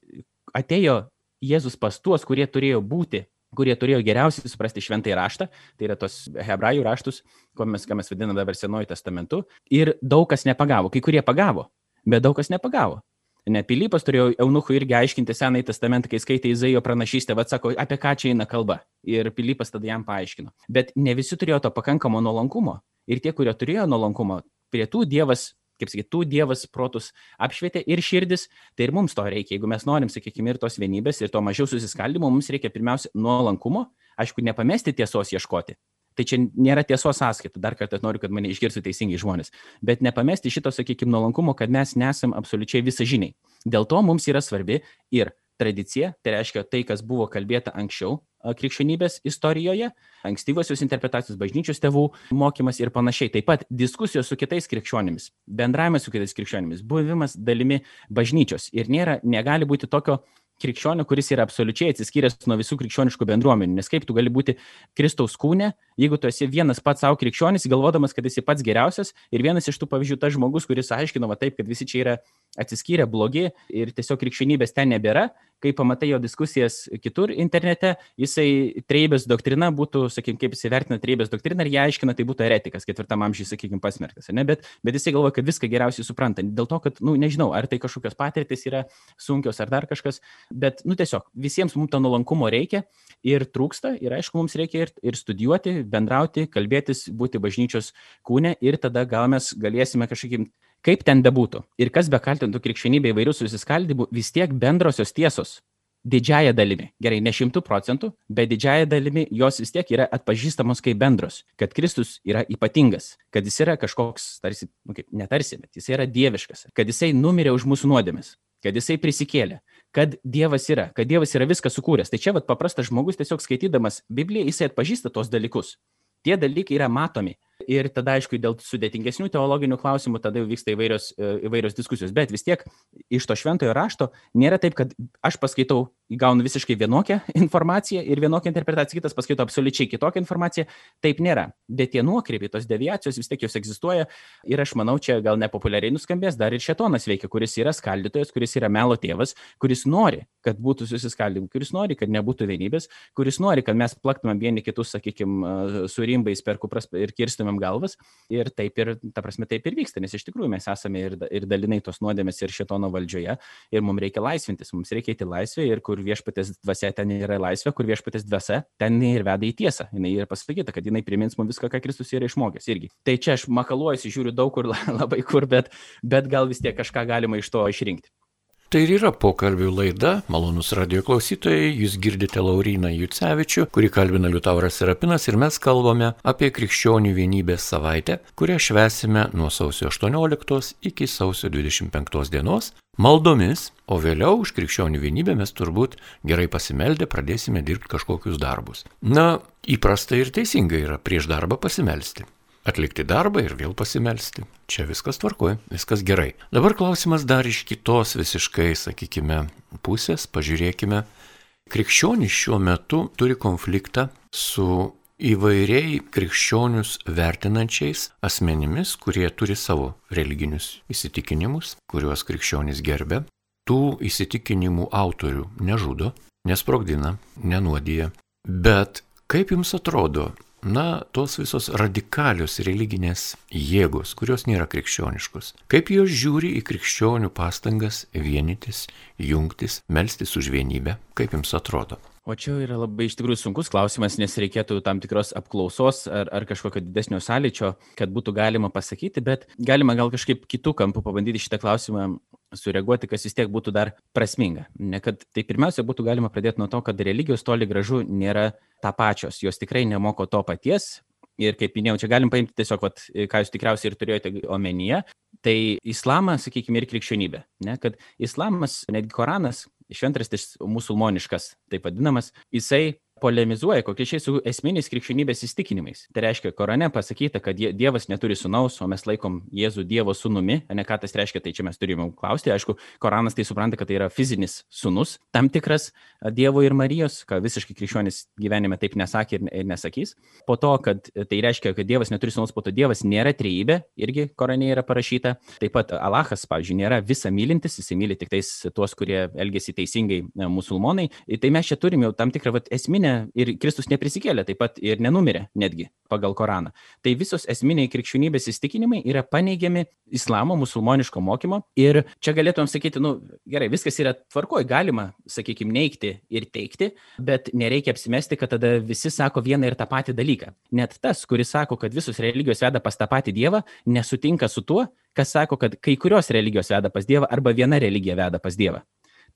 atėjo Jėzus pas tuos, kurie turėjo būti kurie turėjo geriausiai suprasti šventąjį raštą, tai yra tos hebrajų raštus, ko mes, ką mes vadiname dabar Senuoju testamentu, ir daug kas nepagavo, kai kurie pagavo, bet daug kas nepagavo. Ne, Pilypas turėjo eunuchų irgi aiškinti Senąjį testamentą, kai skaitė Izaijo pranašystę, vad sako, apie ką čia eina kalba. Ir Pilypas tada jam paaiškino. Bet ne visi turėjo to pakankamo nuolankumo. Ir tie, kurie turėjo nuolankumo, prie tų Dievas kaip sakyt, tų Dievas protus apšvietė ir širdis, tai ir mums to reikia. Jeigu mes norim, sakykime, ir tos vienybės, ir to mažiau susiskaldimo, mums reikia pirmiausia nuolankumo, aišku, nepamesti tiesos ieškoti. Tai čia nėra tiesos sąskaita, dar kartą noriu, kad mane išgirstų teisingai žmonės, bet nepamesti šito, sakykime, nuolankumo, kad mes nesam absoliučiai visažiniai. Dėl to mums yra svarbi ir tradicija, tai reiškia tai, kas buvo kalbėta anksčiau krikščionybės istorijoje, ankstyvosios interpretacijos bažnyčios tėvų mokymas ir panašiai. Taip pat diskusijos su kitais krikščionimis, bendravimas su kitais krikščionimis, buvimas dalimi bažnyčios. Ir nėra, negali būti tokio krikščionio, kuris yra absoliučiai atsiskyręs nuo visų krikščioniškų bendruomenių. Nes kaip tu gali būti Kristaus kūne, jeigu tu esi vienas pats savo krikščionis, galvodamas, kad esi pats geriausias ir vienas iš tų pavyzdžių tas žmogus, kuris aiškinama taip, kad visi čia yra atsiskyrę blogi ir tiesiog krikščionybės ten nebėra, kai pamatai jo diskusijas kitur internete, jisai treibės doktrina būtų, sakykime, kaip jis įvertina treibės doktriną ir ją aiškina, tai būtų eretikas, ketvirtam amžiui, sakykime, pasmerktas. Ne? Bet, bet jisai galvoja, kad viską geriausiai supranta. Dėl to, kad, na, nu, nežinau, ar tai kažkokios patirtis yra sunkios ar dar kažkas, bet, nu, tiesiog visiems mums to nuolankumo reikia ir trūksta ir, aišku, mums reikia ir, ir studijuoti, bendrauti, kalbėtis, būti bažnyčios kūne ir tada gal mes galėsime kažkaip Kaip ten bebūtų ir kas be kaltintų krikščionybę įvairių susiskaldimų, vis tiek bendrosios tiesos didžiaja dalimi, gerai, ne šimtų procentų, bet didžiaja dalimi jos vis tiek yra atpažįstamos kaip bendros, kad Kristus yra ypatingas, kad jis yra kažkoks, tarsi, nu, kaip netarsi, bet jis yra dieviškas, kad jisai numirė už mūsų nuodėmes, kad jisai prisikėlė, kad Dievas yra, kad Dievas yra viską sukūręs. Tai čia vat paprastas žmogus tiesiog skaitydamas Bibliją, jisai atpažįsta tos dalykus. Tie dalykai yra matomi. Ir tada, aišku, dėl sudėtingesnių teologinių klausimų tada jau vyksta įvairios, e, įvairios diskusijos. Bet vis tiek iš to šventojo rašto nėra taip, kad aš paskaitau, gaunu visiškai vienokią informaciją ir vienokią interpretaciją, kitas paskaito absoliučiai kitokią informaciją. Taip nėra. Bet tie nuokrypiai, tos deviacijos vis tiek jos egzistuoja. Ir aš manau, čia gal nepopuliariai nuskambės, dar ir šetonas veikia, kuris yra skaldytojas, kuris yra melo tėvas, kuris nori, kad būtų susiskaldymų, kuris nori, kad nebūtų vienybės, kuris nori, kad mes plaktumėm vieni kitus, sakykime, su rimbais per kupras ir kirstumėm nuimam galvas ir taip ir, ta prasme, taip ir vyksta, nes iš tikrųjų mes esame ir, ir dalinai tos nuodėmės ir šitono valdžioje ir mums reikia laisvintis, mums reikia eiti laisvę ir kur viešpatės dvasia ten yra laisvė, kur viešpatės dvasia ten ir veda į tiesą. Jis yra pasakyta, kad jinai primins mums viską, ką Kristus yra išmokęs irgi. Tai čia aš makaluojuosi, žiūriu daug kur, labai kur, bet, bet gal vis tiek kažką galima iš to išrinkti. Tai ir yra pokalbių laida, malonus radio klausytojai, jūs girdite Lauriną Jucevičių, kurį kalbina Liutauras Serapinas ir mes kalbame apie krikščionių vienybės savaitę, kurią švesime nuo sausio 18 iki sausio 25 dienos. Maldomis, o vėliau už krikščionių vienybę mes turbūt gerai pasimeldę pradėsime dirbti kažkokius darbus. Na, įprasta ir teisinga yra prieš darbą pasimelsti atlikti darbą ir vėl pasimelsti. Čia viskas tvarkoja, viskas gerai. Dabar klausimas dar iš kitos visiškai, sakykime, pusės. Pažiūrėkime. Krikščionys šiuo metu turi konfliktą su įvairiai krikščionius vertinančiais asmenimis, kurie turi savo religinius įsitikinimus, kuriuos krikščionys gerbė. Tų įsitikinimų autorių nežudo, nesprogdina, nenuodija. Bet kaip jums atrodo, na, tos visos radikalios religinės jėgos, kurios nėra krikščioniškos, kaip jos žiūri į krikščionių pastangas vienytis, jungtis, melstis už vienybę, kaip jums atrodo? O čia yra labai iš tikrųjų sunkus klausimas, nes reikėtų tam tikros apklausos ar, ar kažkokio didesnio sąlyčio, kad būtų galima pasakyti, bet galima gal kažkaip kitų kampų pabandyti šitą klausimą sureaguoti, kas vis tiek būtų dar prasminga. Ne, kad, tai pirmiausia, būtų galima pradėti nuo to, kad religijos toli gražu nėra ta pačios, jos tikrai nemoko to paties. Ir kaip minėjau, čia galim paimti tiesiog, vat, ką jūs tikriausiai ir turėjote omenyje, tai islamą, sakykime, ir krikščionybė. Ne, kad islamas, netgi Koranas, šventraštis musulmoniškas, taip vadinamas, jisai polemizuoja kokiais su esminiais krikščionybės įstikinimais. Tai reiškia, Korane pasakyta, kad Dievas neturi sunaus, o mes laikom Jėzų Dievo sunumi. Ne ką tas reiškia, tai čia mes turime klausti. Aišku, Koranas tai supranta, kad tai yra fizinis sunus, tam tikras Dievo ir Marijos, ką visiškai krikščionis gyvenime taip nesakė ir, ir nesakys. Po to, kad tai reiškia, kad Dievas neturi sunaus, po to Dievas nėra trejybė, irgi Korane yra parašyta. Taip pat Alachas, pavyzdžiui, nėra visa mylintis, jis myli tik tais tuos, kurie elgesi teisingai musulmonai. Tai mes čia turime jau tam tikrą vat, esminę ne, ir Kristus neprisikėlė, taip pat ir nenumirė netgi pagal Koraną. Tai visos esminiai krikščionybės įstikinimai yra paneigiami islamo, musulmoniško mokymo. Ir čia galėtumėm sakyti, nu gerai, viskas yra tvarkoj, galima, sakykime, neikti ir teikti, bet nereikia apsimesti, kad tada visi sako vieną ir tą patį dalyką. Net tas, kuris sako, kad visos religijos veda pas tą patį Dievą, nesutinka su tuo, kas sako, kad kai kurios religijos veda pas Dievą arba viena religija veda pas Dievą.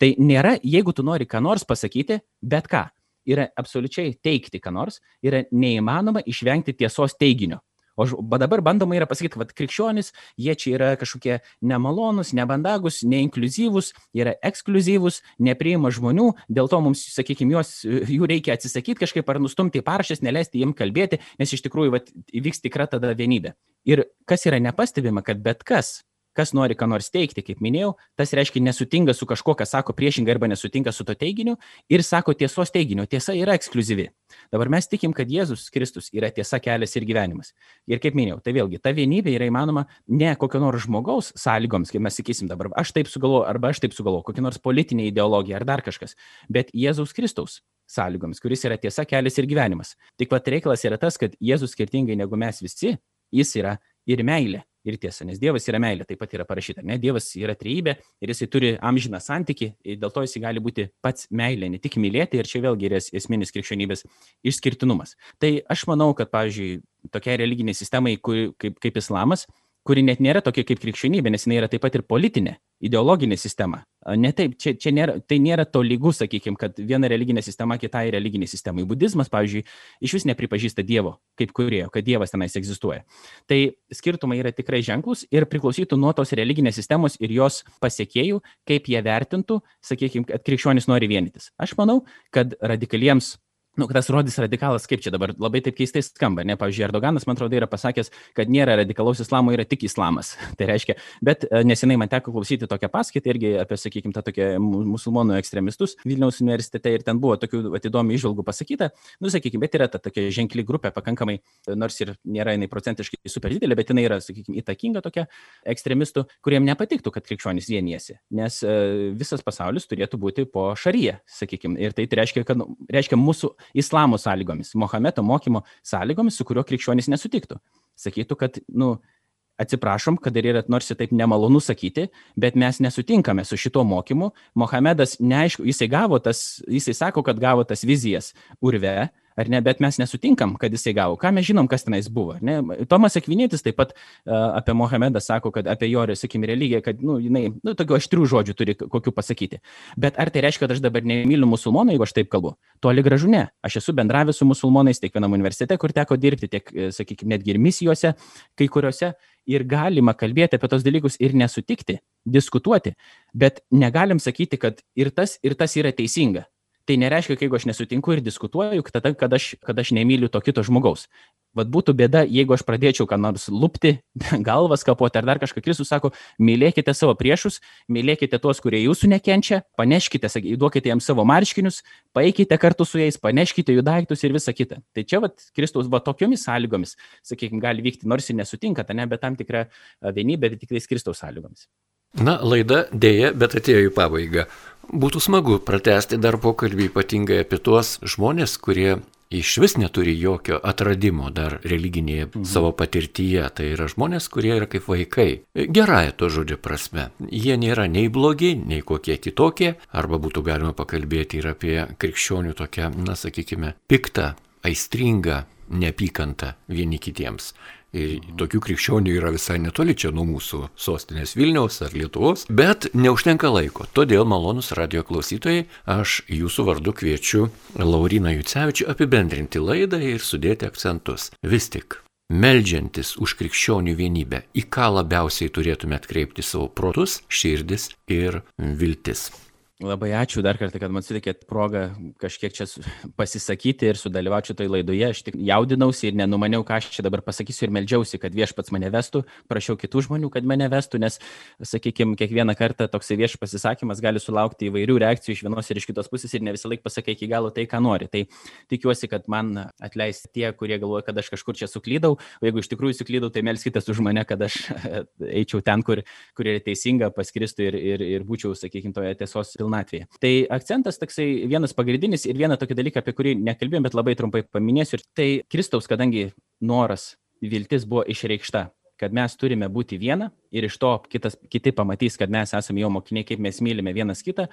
Tai nėra, jeigu tu nori ką nors pasakyti, bet ką yra absoliučiai teikti ką nors, yra neįmanoma išvengti tiesos teiginio. O dabar bandoma yra pasakyti, kad krikščionys, jie čia yra kažkokie nemalonus, nebandagus, neinkluzyvus, yra ekskluzyvus, nepriima žmonių, dėl to mums, sakykime, juos, jų reikia atsisakyti kažkaip ar nustumti į parašės, neleisti jiem kalbėti, nes iš tikrųjų vat, įvyks tikra tada vienybė. Ir kas yra nepastebima, kad bet kas, kas nori ką nors teikti, kaip minėjau, tas reiškia nesutinka su kažkuo, kas sako priešingai arba nesutinka su to teiginiu ir sako tiesos teiginiu. Tiesa yra ekskluzivi. Dabar mes tikim, kad Jėzus Kristus yra tiesa, kelias ir gyvenimas. Ir kaip minėjau, tai vėlgi, ta vienybė yra įmanoma ne kokio nors žmogaus sąlygoms, kaip mes sakysim dabar, aš taip sugalvoju arba aš taip sugalvoju, kokia nors politinė ideologija ar dar kažkas, bet Jėzaus Kristaus sąlygoms, kuris yra tiesa, kelias ir gyvenimas. Tik pat reikalas yra tas, kad Jėzus skirtingai negu mes visi, jis yra ir meilė ir tiesa, nes Dievas yra meilė, taip pat yra parašyta. Ne, Dievas yra trejybė ir jisai turi amžiną santyki, dėl to jisai gali būti pats meilė, ne tik mylėti ir čia vėlgi yra esminis krikščionybės išskirtinumas. Tai aš manau, kad, pavyzdžiui, tokia religinė sistema kaip, kaip islamas, kuri net nėra tokia kaip krikščionybė, nes jinai yra taip pat ir politinė, ideologinė sistema. Ne taip, čia, čia nėra, tai nėra to lygus, sakykime, kad viena religinė sistema kitai religinė sistemai. Budizmas, pavyzdžiui, iš vis nepripažįsta Dievo kaip kurėjo, kad Dievas tenais egzistuoja. Tai skirtumai yra tikrai ženklus ir priklausytų nuo tos religinės sistemos ir jos pasiekėjų, kaip jie vertintų, sakykime, kad krikščionis nori vienytis. Aš manau, kad radikaliems nu, tas rodys radikalas, kaip čia dabar labai taip keistai skamba, ne, pavyzdžiui, Erdoganas, man atrodo, yra pasakęs, kad nėra radikalaus islamo, yra tik islamas. tai reiškia, bet e, nesenai man teko klausyti tokią paskaitą irgi apie, sakykime, tą tokią musulmonų ekstremistus Vilniaus universitete ir ten buvo tokių įdomių išvalgų pasakyta, nu, sakykime, bet yra ta tokia ženkli grupė pakankamai, nors ir nėra jinai procentiškai super didelė, bet jinai yra, sakykime, įtakinga tokia ekstremistų, kuriem nepatiktų, kad krikščionys vienijasi, nes e, visas pasaulis turėtų būti po šaryje, sakykime, ir tai reiškia, kad nu, reiškia mūsų islamo sąlygomis, Mohameto mokymo sąlygomis, su kuriuo krikščionys nesutiktų. Sakytų, kad, nu, atsiprašom, kad ir yra nors ir taip nemalonu sakyti, bet mes nesutinkame su šituo mokymu. Mohamedas, neaišku, jisai gavo tas, jisai sako, kad gavo tas vizijas urve, ar ne, bet mes nesutinkam, kad jisai gavo. Ką mes žinom, kas tenais buvo. Ne? Tomas Akvinėtis taip pat uh, apie Mohamedą sako, kad apie jo, sakykim, religiją, kad, nu, jinai, nu, tokių aštrių žodžių turi kokių pasakyti. Bet ar tai reiškia, kad aš dabar nemyliu musulmonų, jeigu aš taip kalbu? Toli gražu ne. Aš esu bendravęs su musulmonais tiek vienam universitete, kur teko dirbti, tiek, e, sakykime, netgi ir misijose, kai kuriuose. Ir galima kalbėti apie tos dalykus ir nesutikti, diskutuoti, bet negalim sakyti, kad ir tas, ir tas yra teisinga. Tai nereiškia, jeigu aš nesutinku ir diskutuoju, tada, kad aš, kad aš nemyliu to kito žmogaus. Vat būtų bėda, jeigu aš pradėčiau ką nors lupti, galvas kapoti ar dar kažką. Kristus sako, mylėkite savo priešus, mylėkite tuos, kurie jūsų nekenčia, paneškite, duokite jiems savo marškinius, paeikite kartu su jais, paneškite jų daiktus ir visa kita. Tai čia vat, Kristus va tokiomis sąlygomis, sakykime, gali vykti, nors ir nesutinkate, ne, bet tam tikra vienybė, bet tik tais Kristaus sąlygomis. Na, laida dėja, bet atėjo į pabaigą. Būtų smagu pratesti dar pokalbį ypatingai apie tuos žmonės, kurie iš vis neturi jokio atradimo dar religinėje mhm. savo patirtyje. Tai yra žmonės, kurie yra kaip vaikai. Gerąją to žodžio prasme. Jie nėra nei blogi, nei kokie kitokie. Arba būtų galima pakalbėti ir apie krikščionių tokią, na sakykime, piktą, aistringą neapykantą vieni kitiems. Ir tokių krikščionių yra visai netoli čia nuo mūsų sostinės Vilniaus ar Lietuvos, bet neužtenka laiko. Todėl malonus radio klausytojai, aš jūsų vardu kviečiu Lauriną Jucevičių apibendrinti laidą ir sudėti akcentus. Vis tik, Meldžiantis už krikščionių vienybę, į ką labiausiai turėtume atkreipti savo protus, širdis ir viltis. Labai ačiū dar kartą, kad man sutikėt progą kažkiek čia pasisakyti ir sudalyvauti šitoj laidoje. Aš tik jaudinausi ir nenumaniau, ką aš čia dabar pasakysiu ir melžiausi, kad viešpats mane vestų, prašiau kitų žmonių, kad mane vestų, nes, sakykime, kiekvieną kartą toks vieš pasisakymas gali sulaukti įvairių reakcijų iš vienos ir iš kitos pusės ir ne visą laiką pasakai iki galo tai, ką nori. Tai tikiuosi, kad man atleis tie, kurie galvoja, kad aš kažkur čia suklydau, o jeigu iš tikrųjų suklydau, tai melskite už mane, kad aš eičiau ten, kur, kur yra teisinga, paskristų ir, ir, ir būčiau, sakykime, toje tiesos pilna pilnatvėje. Tai akcentas toksai vienas pagrindinis ir vieną tokį dalyką, apie kurį nekalbėjom, bet labai trumpai paminėsiu. Ir tai Kristaus, kadangi noras, viltis buvo išreikšta kad mes turime būti viena ir iš to kitas, kiti pamatys, kad mes esame jo mokiniai, kaip mes mylime vienas kitą,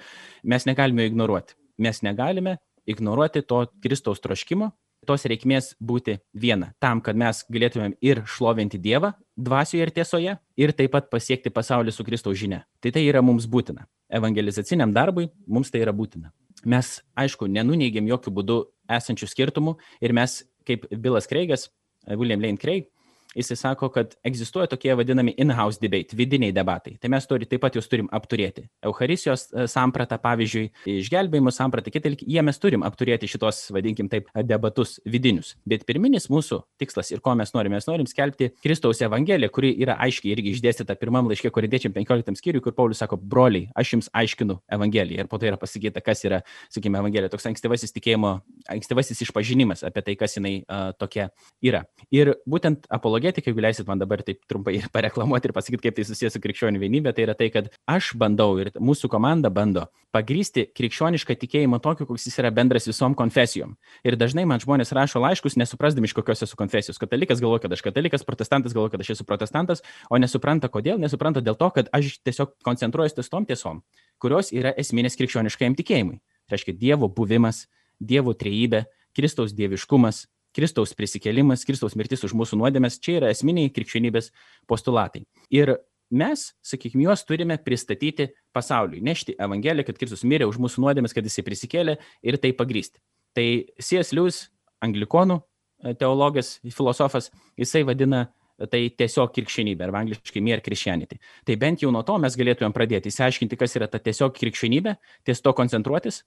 mes negalime ignoruoti. Mes negalime ignoruoti to Kristaus troškimo, tos reikmės būti viena, tam, kad mes galėtumėm ir šlovinti Dievą dvasioje ir tiesoje, ir taip pat pasiekti pasaulį su Kristaus žinia. Tai tai yra mums būtina evangelizaciniam darbui mums tai yra būtina. Mes, aišku, nenuneigiam jokių būdų esančių skirtumų ir mes, kaip Bilas Kreigas, William Lane Craig, jisai sako, kad egzistuoja tokie vadinami in-house debate, vidiniai debatai. Tai mes turi, taip pat juos turim apturėti. Eucharistijos e, samprata, pavyzdžiui, išgelbėjimo samprata, kitai, jie mes turim apturėti šitos, vadinkim taip, debatus vidinius. Bet pirminis mūsų tikslas ir ko mes norime, mes norim skelbti Kristaus Evangeliją, kuri yra aiškiai irgi išdėstyta pirmam laiškė korintiečiam 15 skyriui, kur Paulius sako, broliai, aš jums aiškinu Evangeliją. Ir po to yra pasakyta, kas yra, sakykime, Evangelija, toks ankstyvasis tikėjimo, ankstyvasis išpažinimas apie tai, kas jinai uh, tokia yra. Ir būtent apologija energetika, jeigu leisit man dabar taip trumpai pareklamuoti ir pasakyti, kaip tai susijęs su krikščionių vienybė, tai yra tai, kad aš bandau ir mūsų komanda bando pagrysti krikščionišką tikėjimą tokiu, koks jis yra bendras visom konfesijom. Ir dažnai man žmonės rašo laiškus, nesuprasdami iš kokios esu konfesijos. Katalikas galvoja, kad aš katalikas, protestantas galvoja, kad aš esu protestantas, o nesupranta kodėl, nesupranta dėl to, kad aš tiesiog koncentruojuosi ties tom tiesom, kurios yra esminės krikščioniškajam tikėjimui. Tai reiškia Dievo buvimas, Dievo trejybė, Kristaus dieviškumas, Kristaus prisikėlimas, Kristaus mirtis už mūsų nuodėmės, čia yra esminiai krikščionybės postulatai. Ir mes, sakykime, juos turime pristatyti pasauliui, nešti Evangeliją, kad Kristus mirė už mūsų nuodėmės, kad jisai prisikėlė ir tai pagrysti. Tai C.S. Lewis, anglikonų e, teologas, filosofas, jisai vadina tai tiesiog krikščionybė, arba angliškai mere Christianity. Tai bent jau nuo to mes galėtumėm pradėti, įsiaiškinti, kas yra ta tiesiog krikščionybė, ties to koncentruotis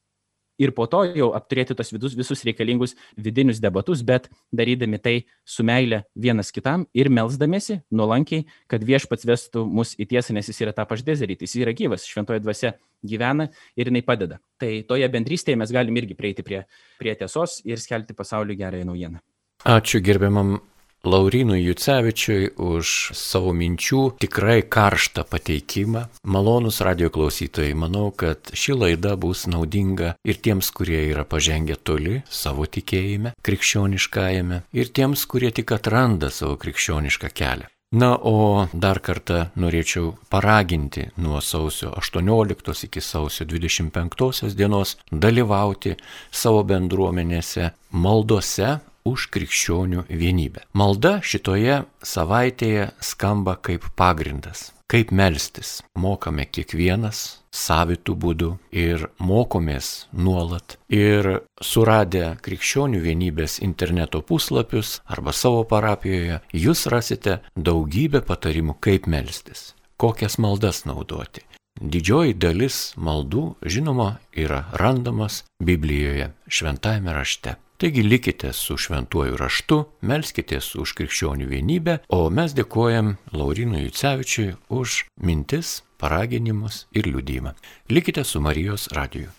ir po to jau apturėti tos vidus, visus reikalingus vidinius debatus, bet darydami tai su meile vienas kitam ir melzdamėsi nuolankiai, kad viešpats vestų mus į tiesą, nes jis yra tą pažadės daryti, jis yra gyvas, šventoje dvasia gyvena ir jinai padeda. Tai toje bendrystėje mes galim irgi prieiti prie, prie tiesos ir skelbti pasauliu gerąją naujieną. Ačiū gerbiamam Laurinui Jucevičiui už savo minčių tikrai karštą pateikimą. Malonus radio klausytojai, manau, kad ši laida bus naudinga ir tiems, kurie yra pažengę toli savo tikėjime, krikščioniškajame, ir tiems, kurie tik atranda savo krikščionišką kelią. Na, o dar kartą norėčiau paraginti nuo sausio 18 iki sausio 25 dienos dalyvauti savo bendruomenėse maldose už krikščionių vienybę. Malda šitoje savaitėje skamba kaip pagrindas, kaip melstis. Mokame kiekvienas savitų būdų ir mokomės nuolat. Ir suradę krikščionių vienybės interneto puslapius arba savo parapijoje, jūs rasite daugybę patarimų, kaip melstis, kokias maldas naudoti. Didžioji dalis maldų, žinoma, yra randamas Biblijoje, šventajame rašte. Taigi likite su šventuoju raštu, melskitės už krikščionių vienybę, o mes dėkojam Laurinui Jucevičiui už mintis, paraginimus ir liūdimą. Likite su Marijos radiju.